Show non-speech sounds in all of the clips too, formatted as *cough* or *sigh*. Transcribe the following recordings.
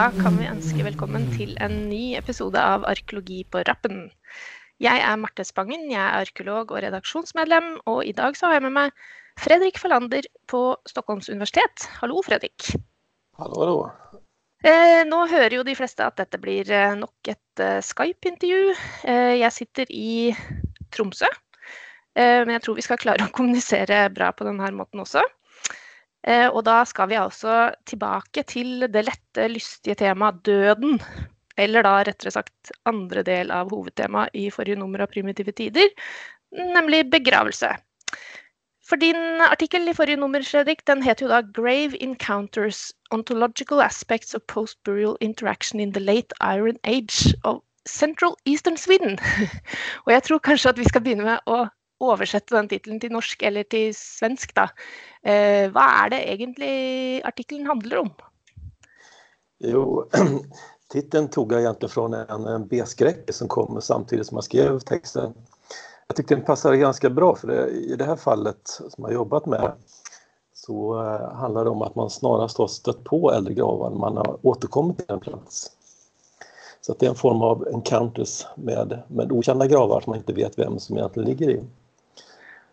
da kan vi ønske velkommen til en ny episode av Arkeologi på rappen. Jeg er Marte Spangen, jeg er arkeolog og redaksjonsmedlem, og i dag så har jeg med meg Fredrik Fallander på Stockholms universitet. Hallo, Fredrik. Hallo, hallo. Eh, nå hører jo de fleste at dette blir eh, nok et eh, Skype-intervju. Eh, jeg sitter i Tromsø, eh, men jeg tror vi skal klare å kommunisere bra på denne måten også. Eh, og da skal vi altså tilbake til det lette, lystige temaet døden. Eller da rettere sagt andre del av hovedtemaet i forrige nummer av Primitive tider, nemlig begravelse. For din artikkel i forrige nummer, Fredrik, den heter jo da 'Grave Encounters Ontological Aspects of Post-Burial Interaction in the Late Iron Age of Central Eastern Sweden'. *laughs* Og jeg tror kanskje at vi skal begynne med å oversette den tittelen til norsk eller til svensk, da. Eh, hva er det egentlig artikeln handler om? Jo, *clears throat* titeln tog jag egentligen från en, en B-skräck som kom samtidigt som jag skrev texten. Jag tyckte den passade ganska bra för det, i det här fallet som jag jobbat med så eh, handlar det om att man snarast har stött på äldre gravar när man har återkommit till en plats. Så att det är en form av encounters med, med okända gravar som man inte vet vem som egentligen ligger i.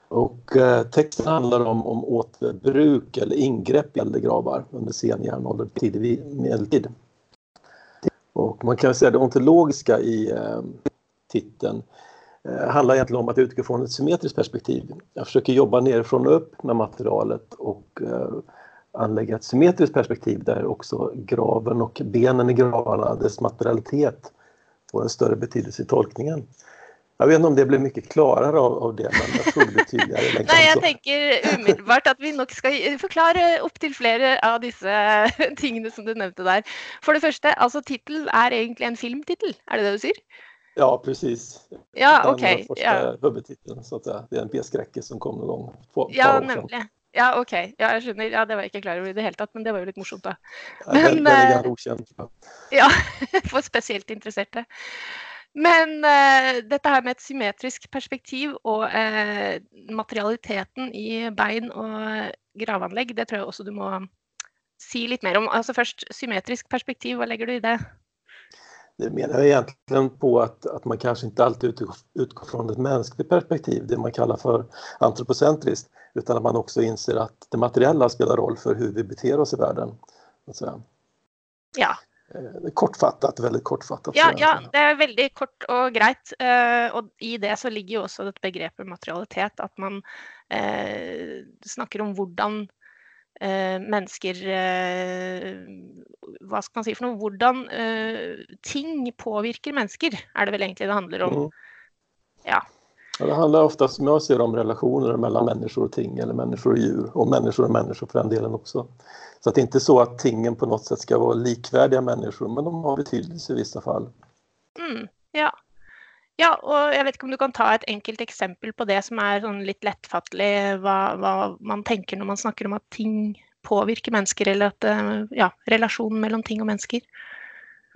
Och eh, texten handlar om, om återbruk eller ingrepp i äldre gravar under sen järnålder och tidig medeltid. Och man kan säga det ontologiska i eh, titeln eh, handlar egentligen om att utgå från ett symmetriskt perspektiv. Jag försöker jobba nerifrån och upp med materialet och eh, anlägga ett symmetriskt perspektiv där också graven och benen i gravarna, dess materialitet får en större betydelse i tolkningen. Jag vet inte om det blir mycket klarare av, av det, men jag det blir tydligare. Nej, jag tänker umiddelbart att vi nog ska förklara upp till flera av dessa *laughs* tingene som du nämnde där. För det första, alltså titel är egentligen en filmtitel, är det det du säger? Ja, precis. Ja, okej. Okay. Ja. huvudtiteln, så att säga. Det är en B-skräcke som kom någon gång. På, ja, nämligen. Ja. Okay. Ja, jag skjønner. Ja, det var jag inte klar över i det hele tatt, men det var ju lite morsomt, da. Ja, men, det är uh, okänt. Ja, *laughs* för speciellt intresserade. Men uh, dette her med et symmetrisk perspektiv og uh, materialiteten i bein og gravanlegg, det tror jeg også du må si litt mer om. Altså Først symmetrisk perspektiv, hva legger du i det? Det menar jag egentligen på att, att man kanske inte alltid utgår, utgår från ett mänskligt perspektiv, det man kallar för antropocentriskt, utan att man också inser att det materiella spelar roll för hur vi beter oss i världen. Ja, Eh, kortfattat, väldigt kortfattat. Ja, ja, det är väldigt kort och grejt. Eh, och i det så ligger ju också ett begrepp materialitet, att man eh, snackar om hur eh, människor, eh, vad ska man säga för något, hur eh, ting påverkar människor, är det väl egentligen det handlar om. Mm. Ja. Ja. Det handlar ofta, som jag ser om relationer mellan människor och ting, eller människor och djur, och människor och människor för den delen också. Så att det är inte så att tingen på något sätt ska vara likvärdiga människor, men de har betydelse i vissa fall. Mm, ja. Ja, och jag vet inte om du kan ta ett enkelt exempel på det som är sån lite lättfattligt, vad, vad man tänker när man snackar om att ting påverkar människor eller att, eh, ja, relation mellan ting och människor.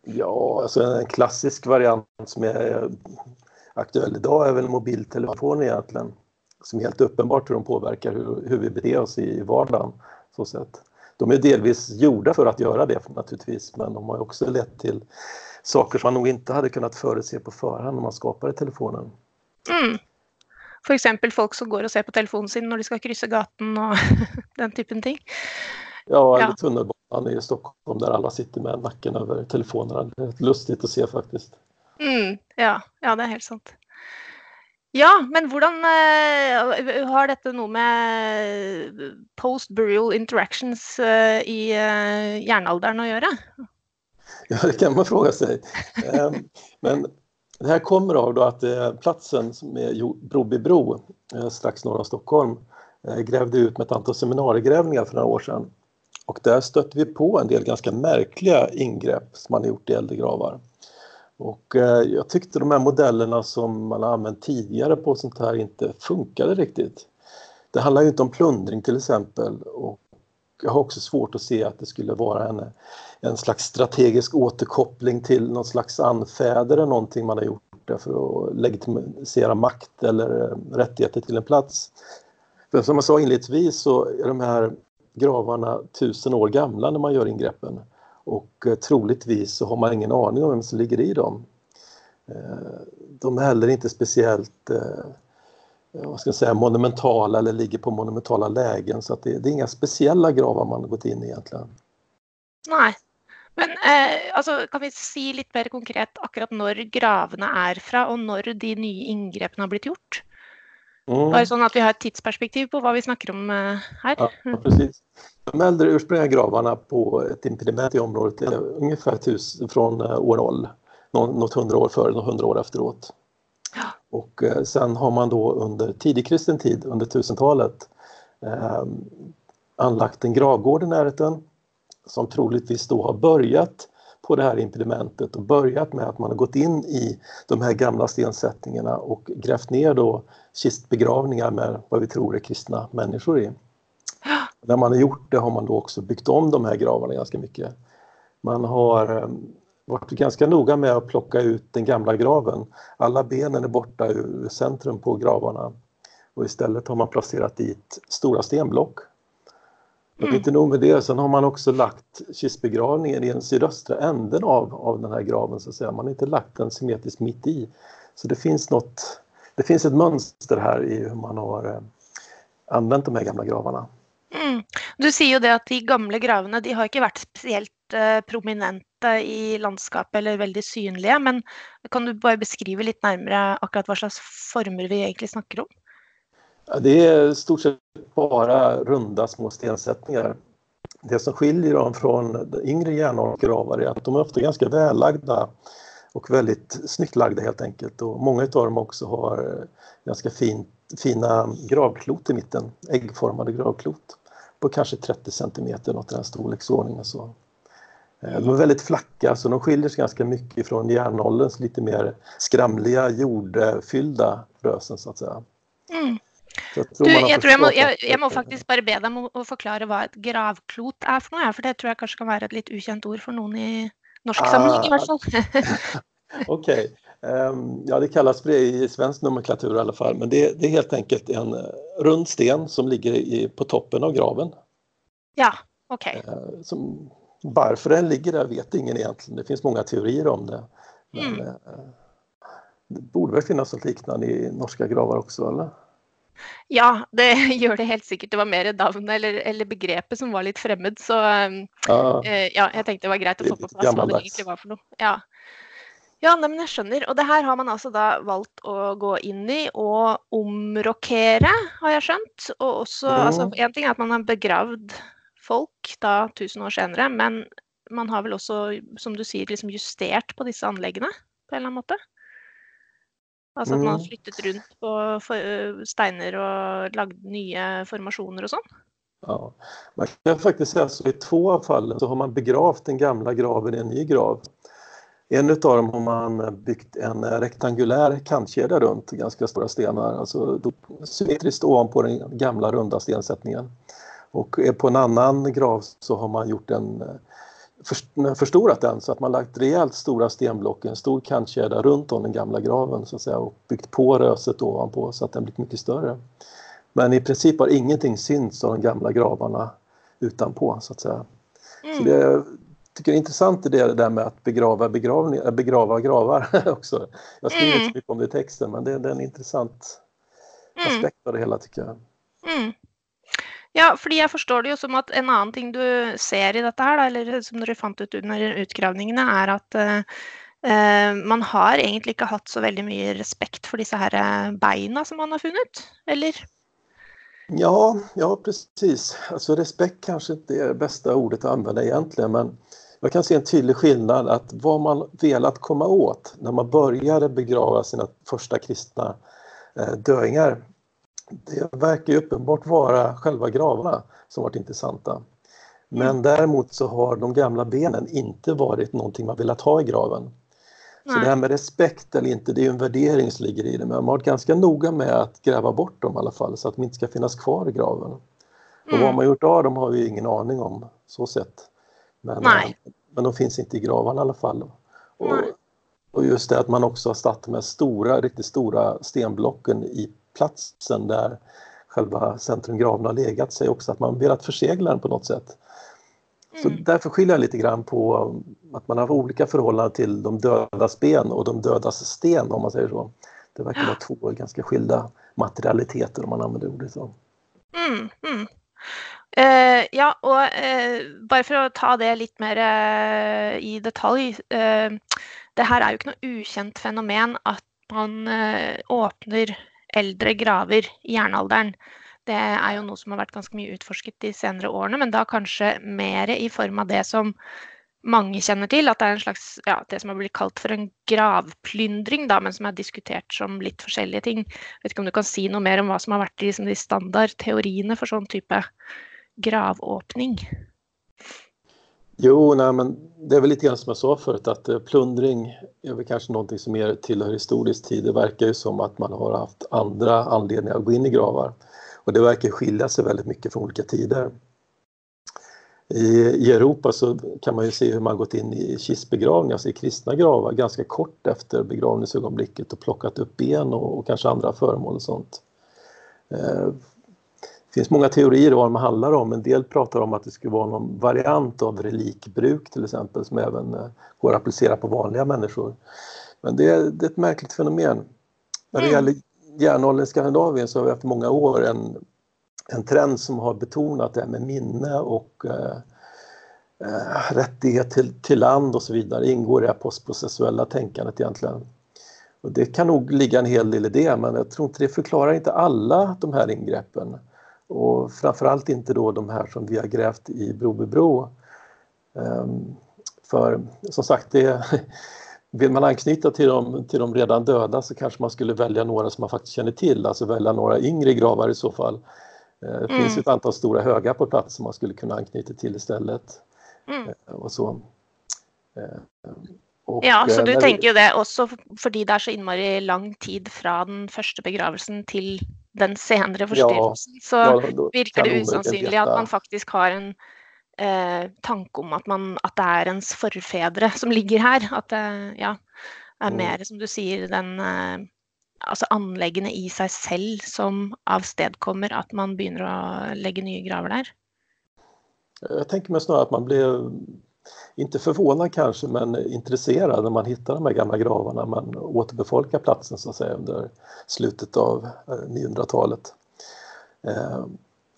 Ja, alltså en klassisk variant som är aktuell idag är väl mobiltelefonen egentligen. Som helt uppenbart hur de påverkar hur, hur vi beter oss i vardagen. Så sätt de är delvis gjorda för att göra det naturligtvis, men de har också lett till saker som man nog inte hade kunnat förutse på förhand när man skapade telefonen. Mm. För exempel folk som går och ser på telefonen sin när de ska kryssa gatan och *laughs* den typen av ting. Ja, eller ja. tunnelbanan i Stockholm där alla sitter med nacken över telefonerna. Det är lustigt att se faktiskt. Mm, ja, ja, det är helt sant. Ja, men hvordan uh, har dette noe med eh, post-burial interactions uh, i uh, jernalderen att göra? Ja, det kan man fråga sig. um, men det här kommer av då att uh, platsen som är Brobybro, strax norr om Stockholm, grävde ut med ett antal seminariegrävningar för några år sedan. Och där stötte vi på en del ganska märkliga ingrepp som man har gjort i äldre gravar. Och eh, jag tyckte de här modellerna som man har använt tidigare på sånt här inte funkade riktigt. Det handlar ju inte om plundring till exempel och jag har också svårt att se att det skulle vara en, en slags strategisk återkoppling till någon slags anfäder eller någonting man har gjort där för att legitimera makt eller eh, rättigheter till en plats. För som jag sa inledningsvis så är de här gravarna tusen år gamla när man gör ingreppen och eh, troligtvis så har man ingen aning om vem som ligger i dem. Eh, de är heller inte speciellt eh, vad ska jag säga, monumentala eller ligger på monumentala lägen så att det, det är inga speciella gravar man har gått in i egentligen. Nej, men eh, alltså, kan vi si lite mer konkret akkurat när gravarna är från och när de nya ingreppen har blivit gjort? Mm. Bare sånn at vi har ett tidsperspektiv på vad vi snackar om eh, här. Ja, precis. De äldre ursprungliga gravarna på ett impediment i området är ungefär tusen, från eh, år noll. Något hundra år före, något hundra år efteråt. Ja. Och eh, sen har man då under tidig kristen tid, under 1000-talet, eh, anlagt en gravgård i närheten som troligtvis då har börjat på det här impedimentet och börjat med att man har gått in i de här gamla stensättningarna och grävt ner då kistbegravningar med vad vi tror är kristna människor i. När man har gjort det har man då också byggt om de här gravarna ganska mycket. Man har eh, varit ganska noga med att plocka ut den gamla graven. Alla benen är borta ur centrum på gravarna och istället har man placerat dit stora stenblock Mm. Inte nog med det, sen har man också lagt kistbegravningen i den sydöstra änden av, av den här graven så att säga. Man har inte lagt den symmetriskt mitt i. Så det finns något, det finns ett mönster här i hur man har eh, använt de här gamla gravarna. Mm. Du säger ju det att de gamla gravarna, de har inte varit speciellt eh, prominenta i landskapet eller väldigt synliga, men kan du bara beskriva lite närmare akkurat vad slags former vi egentligen snackar om? Det är stort sett bara runda små stensättningar. Det som skiljer dem från yngre järnåldersgravar är att de är ofta ganska vällagda och väldigt snyggt lagda helt enkelt. Och många av dem också har eh, ganska fin, fina gravklot i mitten, äggformade gravklot på kanske 30 centimeter, något i den storleksordningen. Så. Eh, de är väldigt flacka så de skiljer sig ganska mycket från järnålderns lite mer skramliga jordfyllda rösen så att säga. Mm. Jag tror, du, jag, tror jag, må, jag, jag må faktiskt bara be dig om att förklara vad ett gravklot är för något, för det tror jag kanske kan vara ett lite okänt ord för någon i norsk ah, samling i alla fall. Okej, *laughs* okay. um, ja det kallas för det i svensk nomenklatur i alla fall, men det, det är helt enkelt en eh, rund sten som ligger i, på toppen av graven. Ja, okej. Okay. Uh, varför den ligger där vet ingen egentligen, det finns många teorier om det. Men, mm. uh, det borde väl finnas något liknande i norska gravar också, eller? Ja, det *laughs* gör det helt säkert. Det var mer namnet eller, eller begreppet som var lite främmande. Så ah, eh, ja, jag tänkte det var grejt att få på plats vad det egentligen var för något. Ja. Ja, nej, men jag skjønner. Og det här har man alltså då valt att gå in i och omrokere, har jag skjønt. Och också, mm. altså, en ting är att man har begravd folk da, tusen år senare, men man har väl också, som du säger, liksom justert på dessa anläggena på en eller annan måte? Alltså att man har mm. flyttat runt på stenar och lagt nya formationer och sånt. Ja, man kan faktiskt säga så i två av fallen så har man begravt den gamla graven i en ny grav. En av dem har man byggt en rektangulär kantkedja runt ganska stora stenar, alltså symmetriskt ovanpå den gamla runda stensättningen. Och på en annan grav så har man gjort en förstorat den så att man lagt rejält stora stenblock, en stor kantkedja runt om den gamla graven så att säga och byggt på röset ovanpå så att den blivit mycket större. Men i princip har ingenting synts av de gamla gravarna utanpå så att säga. Mm. Så det jag tycker är intressant är det där med att begrava, begravning, begrava gravar *laughs* också. Jag skriver mm. inte så mycket om det i texten men det, det är en intressant mm. aspekt av det hela tycker jag. Mm. Ja, fordi jeg forstår det jo som at en annen ting du ser i dette her, da, eller som dere fant ut under utgravningene, er at uh, man har egentlig ikke hatt så veldig mye respekt för disse her eh, beina som man har funnit, eller? Ja, ja precis. Alltså respekt kanske inte är det bästa ordet att använda egentligen, men jag kan se en tydlig skillnad att vad man velat komma åt när man började begrava sina första kristna eh, döingar det verkar ju uppenbart vara själva gravarna som varit intressanta. Men mm. däremot så har de gamla benen inte varit någonting man velat ha i graven. Nej. Så det här med respekt eller inte, det är ju en värdering som ligger i det. Men man har varit ganska noga med att gräva bort dem i alla fall så att de inte ska finnas kvar i graven. Mm. Och vad mm. man gjort av dem har vi ingen aning om, så sett. Men, äh, men de finns inte i gravarna i alla fall. Och, och just det att man också har satt de här stora, riktigt stora stenblocken i platsen där själva centrumgraven har legat sig också att man velat försegla den på något sätt. Så mm. därför skiljer jag lite grann på att man har olika förhållanden till de dödas ben och de dödas sten om man säger så. Det verkar vara två ganska skilda materialiteter om man använder ordet så. Mm, mm. Uh, ja, och uh, bara för att ta det lite mer uh, i detalj. det här är ju inte något okänt fenomen att man öppnar äldre gravar i järnåldern. Det är ju något som har varit ganska mycket utforskat de senare åren, men då kanske mer i form av det som många känner till, att det är en slags, ja, det som har blivit kallat för en gravplyndring, då, men som har diskuterats som lite olika ting. Jag vet inte om du kan säga något mer om vad som har varit liksom, de standardteorierna för sån typ av gravöppning? Jo, nej, men det är väl lite grann som jag sa förut att eh, plundring är väl kanske någonting som mer tillhör historisk tid. Det verkar ju som att man har haft andra anledningar att gå in i gravar och det verkar skilja sig väldigt mycket från olika tider. I, I, Europa så kan man ju se hur man gått in i kistbegravningar, alltså i kristna gravar ganska kort efter begravningsögonblicket och plockat upp ben och, och kanske andra föremål och sånt. Eh, det finns många teorier om vad de handlar om. En del pratar om att det skulle vara någon variant av relikbruk till exempel som även eh, går att applicera på vanliga människor. Men det är, det är ett märkligt fenomen. När det mm. gäller järnåldern i Skandinavien så har vi haft många år en, en trend som har betonat det här med minne och eh, eh, rättighet till, till land och så vidare ingår i det postprocessuella tänkandet egentligen. Och det kan nog ligga en hel del i det men jag tror inte det förklarar inte alla de här ingreppen. Och framförallt inte då de här som vi har grävt i Brobybro. Um, för som sagt, det, *laughs* vill man anknyta till de, till de redan döda så kanske man skulle välja några som man faktiskt känner till, alltså välja några yngre gravar i så fall. Eh, det mm. finns ett antal stora höga på plats som man skulle kunna anknyta till istället. Mm. Eh, och så. Eh, och ja, så du tänker ju det också för det är så inmari lång tid från den första begravelsen till den senare förstörelsen ja, så ja, virker det osannolikt att man faktiskt har en eh, tanke om att, man, att det är ens förfäder som ligger här. Att det ja, är mm. mer, som du säger, den eh, alltså anleggene i sig själv som avstedkommer att man börjar lägga nya gravar där? Jag tänker mig snarare att man blir, inte förvånad kanske, men intresserad när man hittar de här gamla gravarna. Man återbefolkar platsen så att säga under slutet av eh, 900-talet. Eh,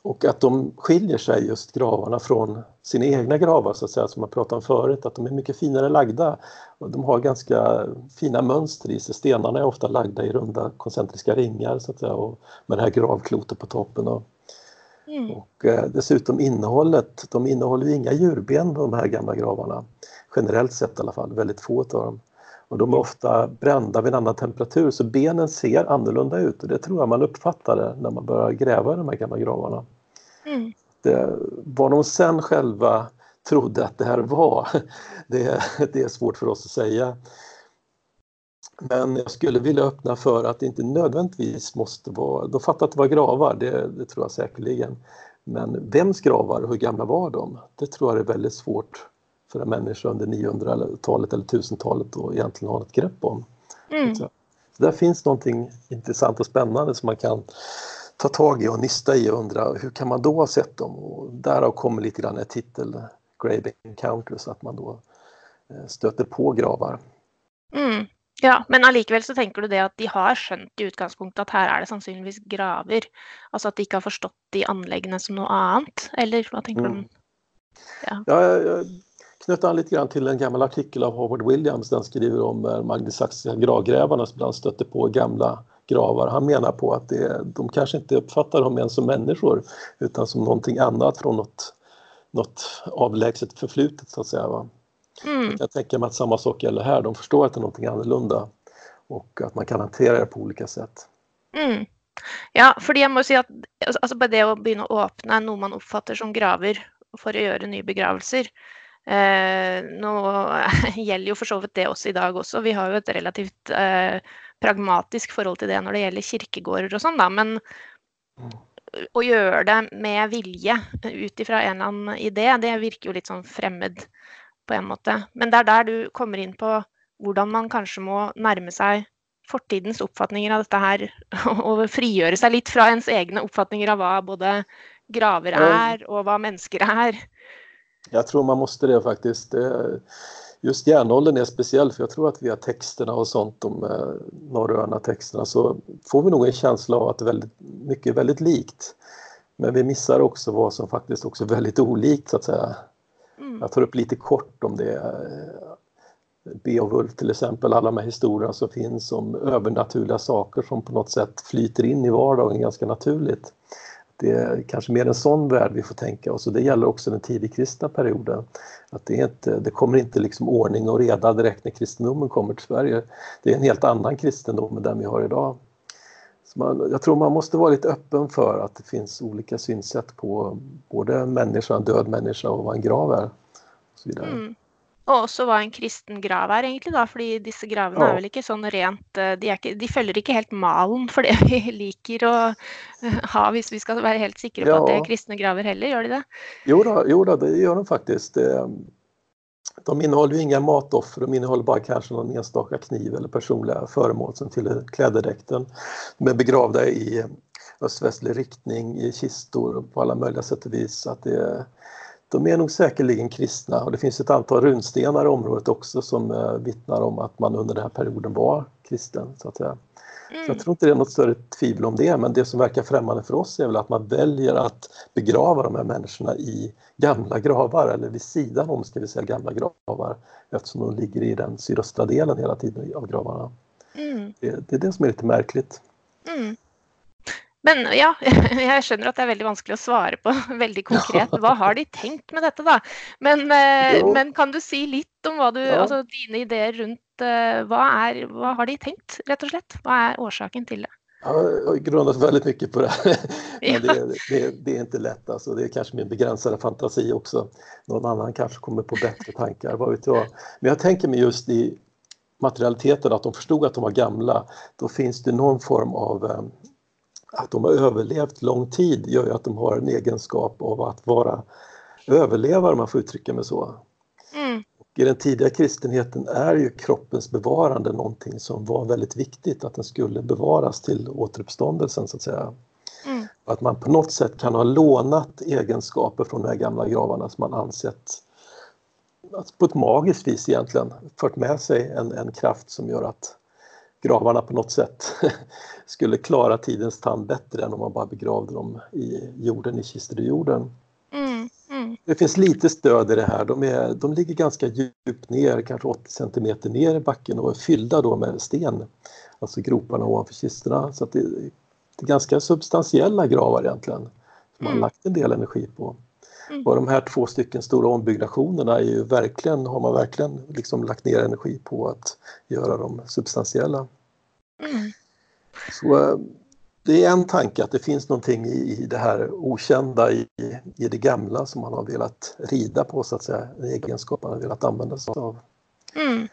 och att de skiljer sig just gravarna från sina egna gravar så att säga som man pratade om förut, att de är mycket finare lagda. Och de har ganska fina mönster i sig. Stenarna är ofta lagda i runda koncentriska ringar så att säga och med det här gravklotet på toppen. Och, mm. och eh, dessutom innehållet, de innehåller ju inga djurben de här gamla gravarna. Generellt sett i alla fall, väldigt få av dem. Och de är ofta brända vid en annan temperatur så benen ser annorlunda ut och det tror jag man uppfattade när man började gräva i de här gamla gravarna. Mm. Det, vad de sen själva trodde att det här var, *laughs* det, det är svårt för oss att säga. Men jag skulle vilja öppna för att det inte nödvändigtvis måste vara, de fattar att det var gravar, det, det tror jag säkerligen. Men vems gravar och hur gamla var de? Det tror jag är väldigt svårt för en människa under 900-talet eller 1000-talet att egentligen ha ett grepp om. Mm. Så där finns någonting intressant och spännande som man kan ta tag i och nysta i och undra hur kan man då ha sett dem? Och därav kommer lite grann en titel, Grave Encounters, att man då eh, stöter på gravar. Mm. Ja, men allikevel så tänker du det att de har skönt i utgangspunktet att här är det sannolikt graver. Alltså att de inte har förstått de anläggningarna som något annat, eller vad tänker mm. du? Ja. ja jag, knöt an lite grann till en gammal artikel av Howard Williams. Den skriver om eh, magnesaxiska gravgrävarna som ibland stötte på gamla gravar. Han menar på att det, de kanske inte uppfattar dem ens som människor utan som någonting annat från något, något avlägset förflutet så att säga. Va? Mm. Jag tänker mig att samma sak gäller här. De förstår att det är någonting annorlunda och att man kan hantera det på olika sätt. Mm. Ja, för jag måste säga att alltså, bara det att börja öppna något man uppfattar som graver för att göra nya begravelser Eh, *laughs* jo for så vidt det oss i dag også. Vi har jo et relativt eh, pragmatisk forhold til det når det gjelder kirkegårder og sånn, da. Men å gjøre det med vilje ut ifra en eller annen idé, det virker jo litt sånn fremmed på en måte. Men det er der du kommer inn på hvordan man kanskje må nærme seg fortidens oppfatninger av dette her, *laughs* og frigjøre seg litt fra ens egne oppfatninger av hva både graver er, og hva mennesker er. Jag tror man måste det faktiskt. Just järnåldern är speciell för jag tror att via texterna och sånt, de norröna texterna, så får vi nog en känsla av att det väldigt, mycket är väldigt likt. Men vi missar också vad som faktiskt också är väldigt olikt så att säga. Jag tar upp lite kort om det. Beowulf till exempel, alla de här historierna som finns om övernaturliga saker som på något sätt flyter in i vardagen ganska naturligt. Det är kanske mer en sån värld vi får tänka oss och det gäller också den tidigkristna perioden. Att det, inte, det kommer inte liksom ordning och reda direkt när kristendomen kommer till Sverige. Det är en helt annan kristendom än den vi har idag. Så man, jag tror man måste vara lite öppen för att det finns olika synsätt på både människan, en död människa och vad en grav är. Och så vidare. Mm. Og også hva en kristen grav er, egentlig, da. Fordi disse gravene ja. er vel ikke sånn rent eh, de, ikke, de, følger ikke helt malen for det *laughs* vi liker å eh, ha, hvis vi skal være helt sikre på ja. at det er kristne graver heller, gjør de det? Jo da, jo da det gör de faktiskt. De innehåller ju inga matoffer, de innehåller bara kanske någon enstaka kniv eller personliga föremål som tillhör klädedräkten. De är begravda i öst-västlig riktning, i kistor på alla möjliga sätt och vis. Att det de är nog säkerligen kristna och det finns ett antal runstenar i området också som eh, vittnar om att man under den här perioden var kristen. Så att säga. Mm. Så jag tror inte det är något större tvivel om det, men det som verkar främmande för oss är väl att man väljer att begrava de här människorna i gamla gravar eller vid sidan om ska vi säga gamla gravar eftersom de ligger i den sydöstra delen hela tiden av gravarna. Mm. Det, det, är det som är lite märkligt. Mm. Men ja, *laughs* jeg skjønner at det er veldig vanskelig å svare på *laughs* veldig konkret. Hva har de tenkt med dette, da? Men, eh, men kan du si litt om du, ja. altså, dine ideer rundt uh, hva, er, hva har de tenkt, rett og slett? Hva är orsaken till det? Ja, jag har grundat väldigt mycket på det. *laughs* Men det, det, det, är inte lätt. Alltså. Det är kanske min begränsade fantasi också. Någon annan kanske kommer på bättre tankar, vad vet jag. Men jag tänker mig just i materialiteten, att de förstod att de var gamla. Då finns det någon form av um, att de har överlevt lång tid gör ju att de har en egenskap av att vara överlevare om man får uttrycka mig så. Mm. I den tidiga kristenheten är ju kroppens bevarande någonting som var väldigt viktigt, att den skulle bevaras till återuppståndelsen så att säga. Mm. Att man på något sätt kan ha lånat egenskaper från de här gamla gravarna som man ansett på ett magiskt vis egentligen fört med sig en, en kraft som gör att gravarna på något sätt *laughs* skulle klara tidens tand bättre än om man bara begravde dem i jorden, i kistor i jorden. Mm, mm. Det finns lite stöd i det här. De, är, de ligger ganska djupt ner, kanske 80 centimeter ner i backen och är fyllda då med sten, alltså groparna ovanför kistorna. Så det, det, är ganska substantiella gravar egentligen, som man mm. lagt en del energi på. Mm. Och de här två stycken stora ombyggnationerna är ju verkligen, har man verkligen liksom lagt ner energi på att göra dem substantiella. Mm. Så eh, det är en tanke att det finns någonting i, det här okända, i, i det gamla som man har velat rida på så att säga, en egenskap man har velat använda sig av. Mm.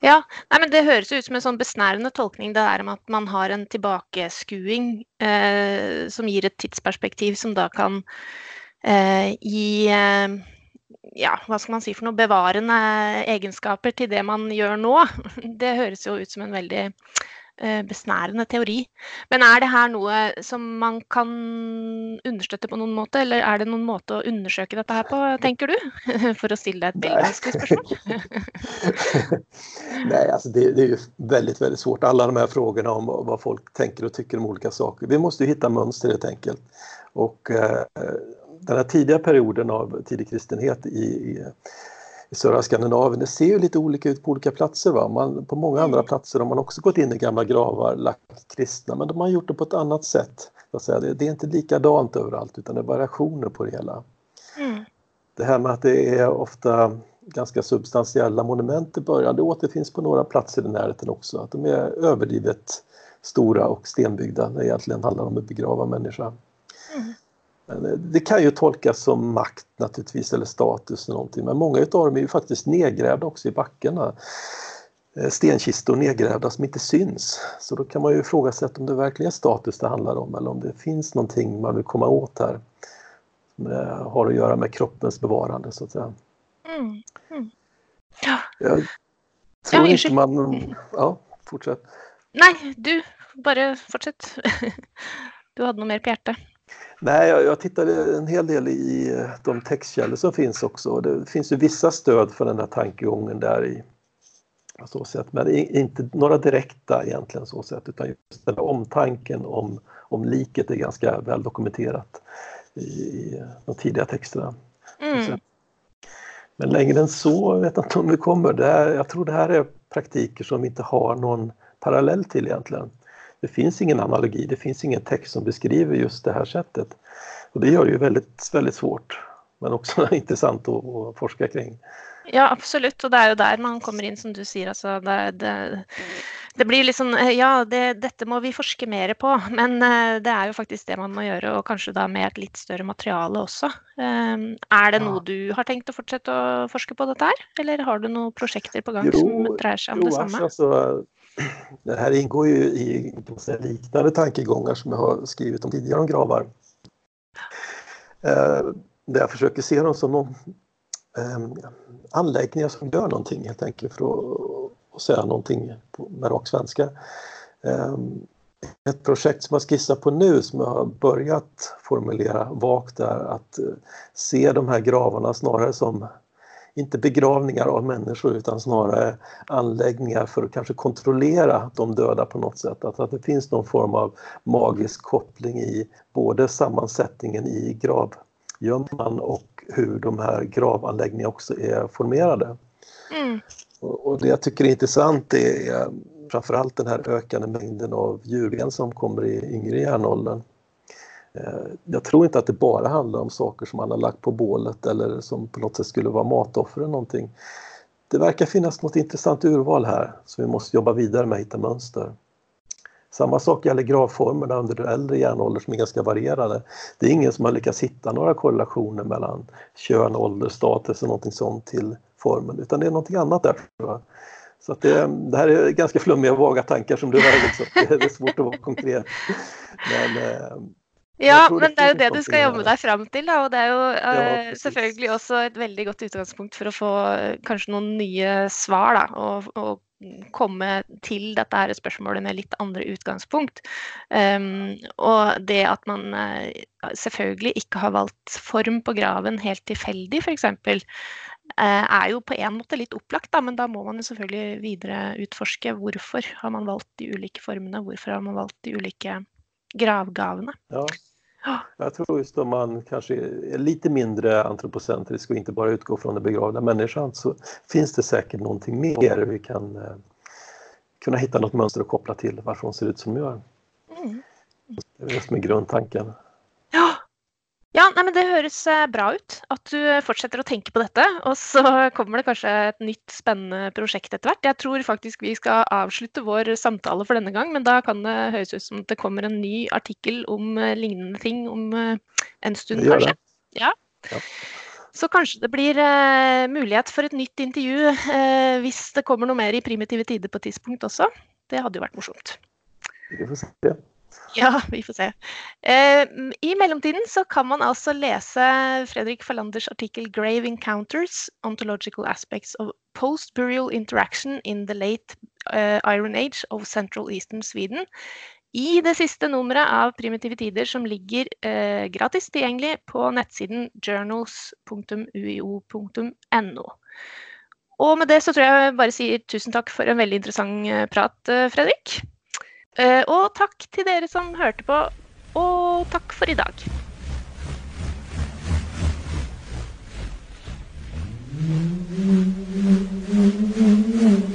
Ja, nei, men det høres ut som en sånn besnærende tolkning, det der med at man har en tilbakeskuing eh, som gir et tidsperspektiv som da kan eh, gi eh, ja, hva skal man si for noe, bevarende egenskaper til det man gjør nå. *laughs* Det høres jo ut som en veldig Eh, besnærende teori. Men er det her noe som man kan understøtte på noen måte, eller er det noen måte å undersøke dette her på, tenker du? For å stille ett veldig spørsmål. *laughs* Nej, alltså det, det, är ju väldigt, väldigt svårt. Alla de här frågorna om vad folk tänker och tycker om olika saker. Vi måste hitta mönster helt enkelt. Och eh, den här tidiga perioden av tidig kristenhet i, i i södra Skandinavien. Det ser ju lite olika ut på olika platser. Va? Man, på många andra mm. platser har man också gått in i gamla gravar, lagt kristna, men de har gjort det på ett annat sätt. Det, det, är inte likadant överallt utan det är variationer på det hela. Mm. Det här med att det är ofta ganska substantiella monument i början, det återfinns på några platser i närheten också. Att de är överdrivet stora och stenbyggda när det egentligen handlar om att begrava människa. Mm. Eh, det kan ju tolkas som makt naturligtvis eller status eller någonting men många utav dem är ju faktiskt nedgrävda också i backarna. Eh, stenkistor nedgrävda som inte syns. Så då kan man ju ifrågasätta om det verkligen är status det handlar om eller om det finns någonting man vill komma åt här. Som har att göra med kroppens bevarande så att säga. Mm. Mm. Ja. Jag tror ja, inte man... Ja, fortsätt. Nej, du, bara fortsätt. *laughs* Du hade något mer på hjärtat. Nej, jag, jag tittade en hel del i de textkällor som finns också. Det finns ju vissa stöd för den här tankegången där i så sätt, men inte några direkta egentligen så sätt utan just den omtanken om, om liket är ganska väl dokumenterat i, i de tidiga texterna. Mm. Men längre än så vet jag inte om vi kommer. Det här, jag tror det här är praktiker som vi inte har någon parallell till egentligen. Det finns ingen analogi, det finns ingen text som beskriver just det här sättet. Och det gör det ju väldigt, väldigt svårt men också *laughs* intressant att, att forska kring. Ja, absolutt. Og det er jo der man kommer inn, som du sier. Altså, det, det, det, blir sånn Ja, det, dette må vi forske mer på. Men uh, det er jo faktisk det man må gjøre, og kanskje da med et litt større materiale også. Uh, er det noe du har tenkt å fortsette å forske på dette her? Eller har du noen prosjekter på gang jo, som dreier seg om jo, det samme? Alltså, det här ingår ju i kan säga, liknande tankegångar som jag har skrivit om tidigare om gravar. Eh, där jag försöker se dem som någon eh, anläggningar som gör någonting helt enkelt för att, att säga någonting med rak svenska. Eh, ett projekt som jag skissar på nu som jag har börjat formulera vagt är att eh, se de här gravarna snarare som inte begravningar av människor utan snarare anläggningar för att kanske kontrollera de döda på något sätt. Att, att det finns någon form av magisk koppling i både sammansättningen i gravgömman och hur de här gravanläggningarna också är formerade. Mm. Och, och, det jag tycker är intressant är framförallt den här ökande mängden av djurben som kommer i yngre järnåldern. Eh, jag tror inte att det bara handlar om saker som man har lagt på bålet eller som på något sätt skulle vara matoffer eller någonting. Det verkar finnas något intressant urval här som vi måste jobba vidare med att hitta mönster. Samma sak gäller gravformerna under äldre järnålder som är ganska varierade. Det är ingen som har lyckats hitta några korrelationer mellan kön, ålder, status och någonting sånt till formen utan det är någonting annat där. Så att det, det, här är ganska flummiga och vaga tankar som du har, Liksom. *laughs* Det är svårt att vara konkret. Men, eh, ja, men det er jo det du skal jobbe deg fram til. Da. Og det er jo uh, selvfølgelig også et veldig godt utgangspunkt for å få kanskje noen nye svar. Da, og, og komme til dette her spørsmålet med litt andre utgangspunkt. Um, og det at man uh, selvfølgelig ikke har valgt form på graven helt tilfeldig, f.eks., uh, eh, er jo på en måte litt opplagt, da, men da må man jo selvfølgelig videre utforske hvorfor har man valgt de ulike formene, hvorfor har man valgt de ulike gravgavene. Ja. Jag tror just om man kanske är lite mindre antropocentrisk och inte bara utgår från den begravda människan så finns det säkert någonting mer vi kan eh, kunna hitta något mönster att koppla till varför hon ser ut som hon gör. Mm. Det är det som är grundtanken. Ja, nei, men Det høres eh, bra ut at du fortsetter å tenke på dette. Og så *laughs* kommer det kanskje et nytt spennende prosjekt etter hvert. Jeg tror faktisk vi skal avslutte vår samtale for denne gang, men da kan det høres ut som det kommer en ny artikkel om eh, lignende ting om eh, en stund, kanskje. Ja. ja. Så kanskje det blir uh, mulighet for et nytt intervju uh, hvis det kommer noe mer i primitive tider på et tidspunkt også. Det hadde jo vært morsomt. Vi får se. *laughs* Ja, vi får se. Eh, I mellomtiden så kan man altså lese Fredrik Fallanders artikkel 'Grave Encounters Ontological Aspects of Post-Burial Interaction in the Late uh, Iron Age of Central Eastern Sweden' i det siste nummeret av Primitive tider, som ligger eh, gratis tilgjengelig på nettsiden journals.uio.no. Og med det så tror jeg jeg bare sier tusen takk for en veldig interessant eh, prat, eh, Fredrik. Eh, og takk til dere som hørte på, og takk for i dag. Mm-hmm.